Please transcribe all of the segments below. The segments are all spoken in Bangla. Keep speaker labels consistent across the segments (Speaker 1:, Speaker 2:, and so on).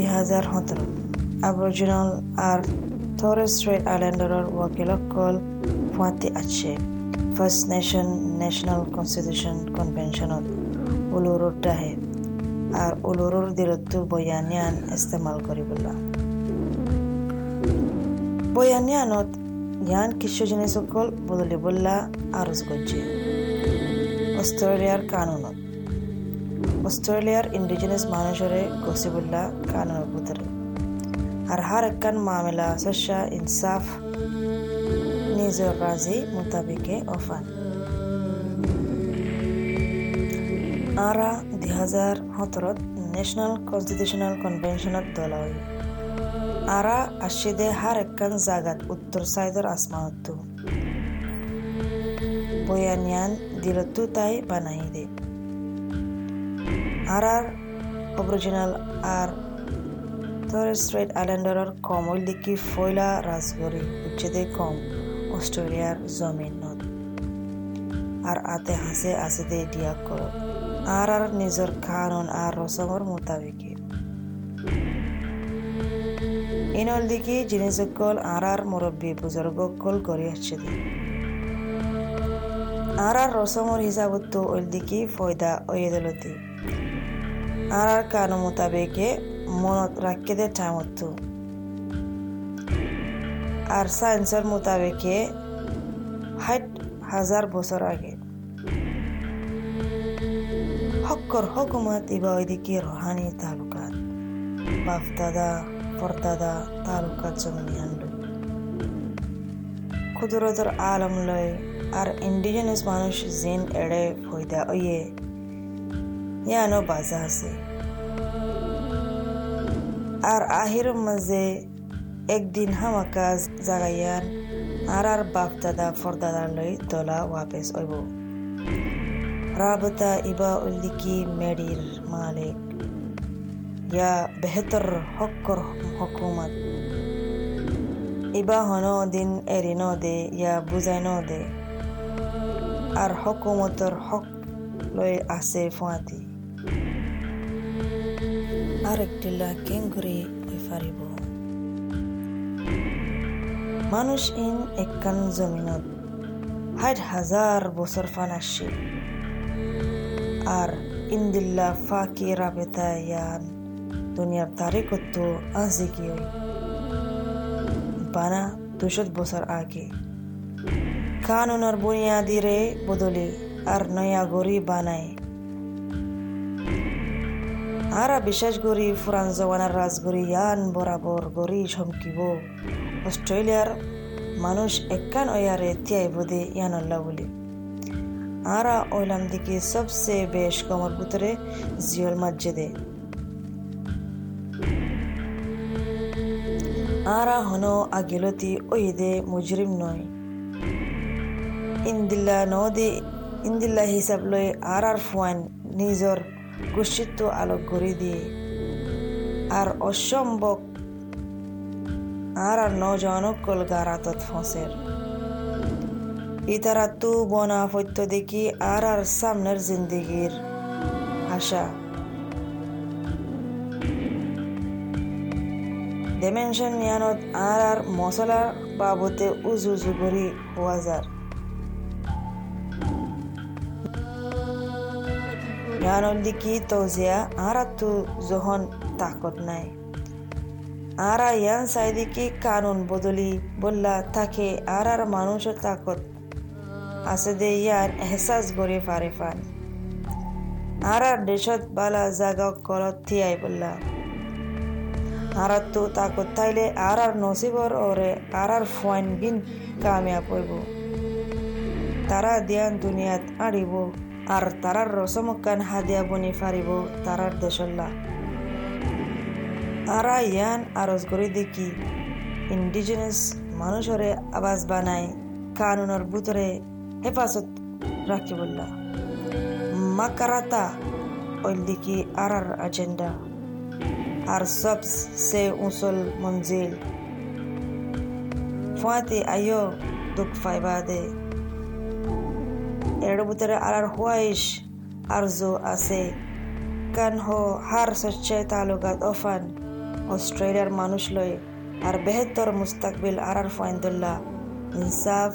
Speaker 1: দুই হাজাৰ সোতৰ আবৰ্জিনাল আৰু টৰেছ ষ্ট্ৰেইট আইলেণ্ডাৰৰ ৱাকিলসকল ফুৱাতি আছে। ফাৰ্ষ্ট নেশ্যন নেশ্যনেল কনষ্টিটিউশ্যন কনভেনশ্যনত উলুৰুৰ দাহে আৰু উলুৰুৰ দিলতো বয়ানিয়ান ইস্তেমাল কৰিবলৈ। বয়ানিয়ানত ইয়ান কিছু জিনিসকল বদলিবল্লা আৰজ কৰিছে অষ্ট্ৰেলিয়াৰ কানুনত অস্ট্রেলিয়ার ইন্ডিজিনাস মানুষরে গসিবুল্লাহ কানুনের ভিতরে আর হার একখান মামলা সস্যা ইনসাফ নিজের রাজি মোতাবিকে অফান। আরা দুই হাজার সতরত ন্যাশনাল কনস্টিটিউশনাল কনভেনশনত দলা আরা আশিদে হার একখান জাগাত উত্তর সাইডর আসমানতো। বয়ানিয়ান দিলতো তাই বানাই দে। আর তরের স্ট্রেট আইল্যান্ডারের কম লিখি ফয়লা রাজগরি উচ্ছেদে কম, অস্ট্রেলিয়ার জমিন নদ। আর আতে হাসে আসে দে দিয়া কর। আর আর নিজের কানুন আর রসমর মোতাবেকে। ইনল দিকে জিনিসকল আর আর মুরব্বী বুজুর্গকল করি আসছে আর আর রসমর হিসাবত ওই দিকে ফয়দা ওয়েদলতি মোতাবেকে মনত রাখতে টাইমতো আর সায়েন্সের মোতাবেকে ষাট হাজার বছর আগে হক্কর হকুমত ইবা ওইদিকে রোহানি তালুকাত বাপদাদা পরদাদা তালুকাত জমিনি আনল কুদরতর আলম লয় আর ইন্ডিজিনাস মানুষ জিন এড়ে ফয়দা ওয়ে یا نو بازار سے ار آخر مزے ایک دن ہم اکاز زگا یار ار ار باپ تدا فور دادا لوی دولا واپس اوی بو رابطا ایبا اولی کی میڈیر مالک یا بہتر حکر حکومت ایبا ہنو دن ایری نو دے یا بوزای نو دے ار حکومتر حک لوی احسے فواتی আরেকটিলা কেঙ্গুরি হয়ে ফারিব মানুষ ইন একখান জমিনত ষাট হাজার বছর ফান আসছে আর ইন্দিল্লা ফাঁকি রাবেতা ইয়ান, দুনিয়ার তারিখত আজি কি বানা দুশো বছর আগে। কানুনের বুনিয়াদিরে বদলে আর নয়া গড়ি বানায় আরা বিশেষ করি, ফুরান জওয়ানার রাজগরি ইয়ান বরাবর গরি চমকিব অস্ট্রেলিয়ার মানুষ একান ওয়ারে তিয়াই বোধে ইয়ান আল্লাহ বলি। আরা ওইলাম দিকে সবসে বেশ কমর ভিতরে জিওল মসজিদে আরা হন আগিলতি ওইদে মুজরিম নয়। ইন্দিল্লা নদে, ইন্দিল্লা হিসাব লই আর আর ফুয়ান নিজর গোষ্ঠীত্ব আলোক গড়ি দিয়ে। আর অসম্ভব আর আর নজনকল গারাতত ফসের। ইতারা তু বনা ফত্য দেখি আর আর সামনের জিন্দিগির আশা। ডিমেনশন নিয়ানত আর আর মশলার বাবতে উজু উজু করি হওয়া যার দিকি তু জহন তাকত নাই আরা ইয়ান সাইদিকি কানুন বদলি বললা থাকে আর আর মানুষের তাকত আছে দে ইয়ান এহসাস গড়ে ফারে ফান আর আর দেশত বালা জাগা কলত থিয়াই বললা আর তো তাকত তাইলে আর আর নসিবর ওরে আর আর ফুয়াইন বিন কামিয়াব হইব তারা দিয়ান দুনিয়াত আড়িব আর তারার রসমকান হাদিয়া বনি ফারিব তারার দেশল্লা। আরা ইয়ান আরজ করে দেখি ইন্ডিজিনাস মানুষরে আবাস বানায়, কানুনের ভিতরে হেফাজত রাখিবল্লা মাকারাতা ওই দিকে আর আর এজেন্ডা আর সব সে উসল মঞ্জিল। ফুয়াতে আয়ো দুঃখ ফাইবা দে। এর ভিতরে আর আরজু আছে। কান হো হার সচ্চে তালুকাত অফান অস্ট্রেলিয়ার মানুষ লয় আর বেহতর মুস্তাকবিল আর ফাইন্দুল্লাহ, ইনসাফ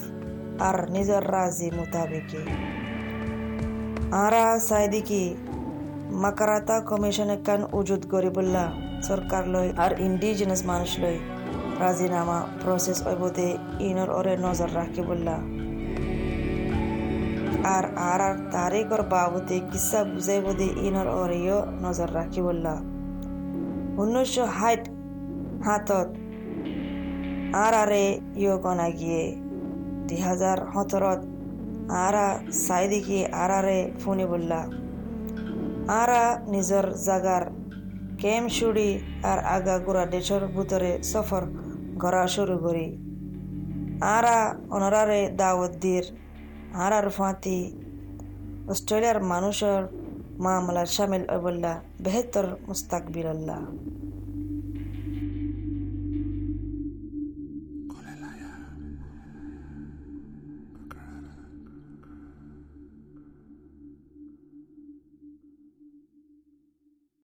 Speaker 1: আর নিজর রাজি মোতাবেকে আরা সাইদিকি, মাকারাতা কমিশন কান উজুদ গরিবুল্লাহ, সরকার লয় আর ইন্ডিজিনাস মানুষ লয় রাজিনামা প্রসেস ওইবদে ইনর ওরে নজর রাখিবুল্লাহ। আর তারিখর বাবদে কিসা বুঝাইবদে ইনর ওরেও নজর রাখিবুল্লাহ উনিশশো ষাট হাতত আর আরে ইয় গনা গিয়ে দুই হাজার সতরত আরা চাইদিকি আর আরে ফুনিবুল্লাহ আরা নিজর জাগার কেম শুড়ি আর আগা গুড়া দেশর ভিতরে সফর করা শুরু করি। আরা অনরারে দাওয়াত দির। আর আর ফাঁতি। অস্ট্রেলিয়ার মানুষের মামলার সামিল অবল্লা বেহতর মুস্তাকবির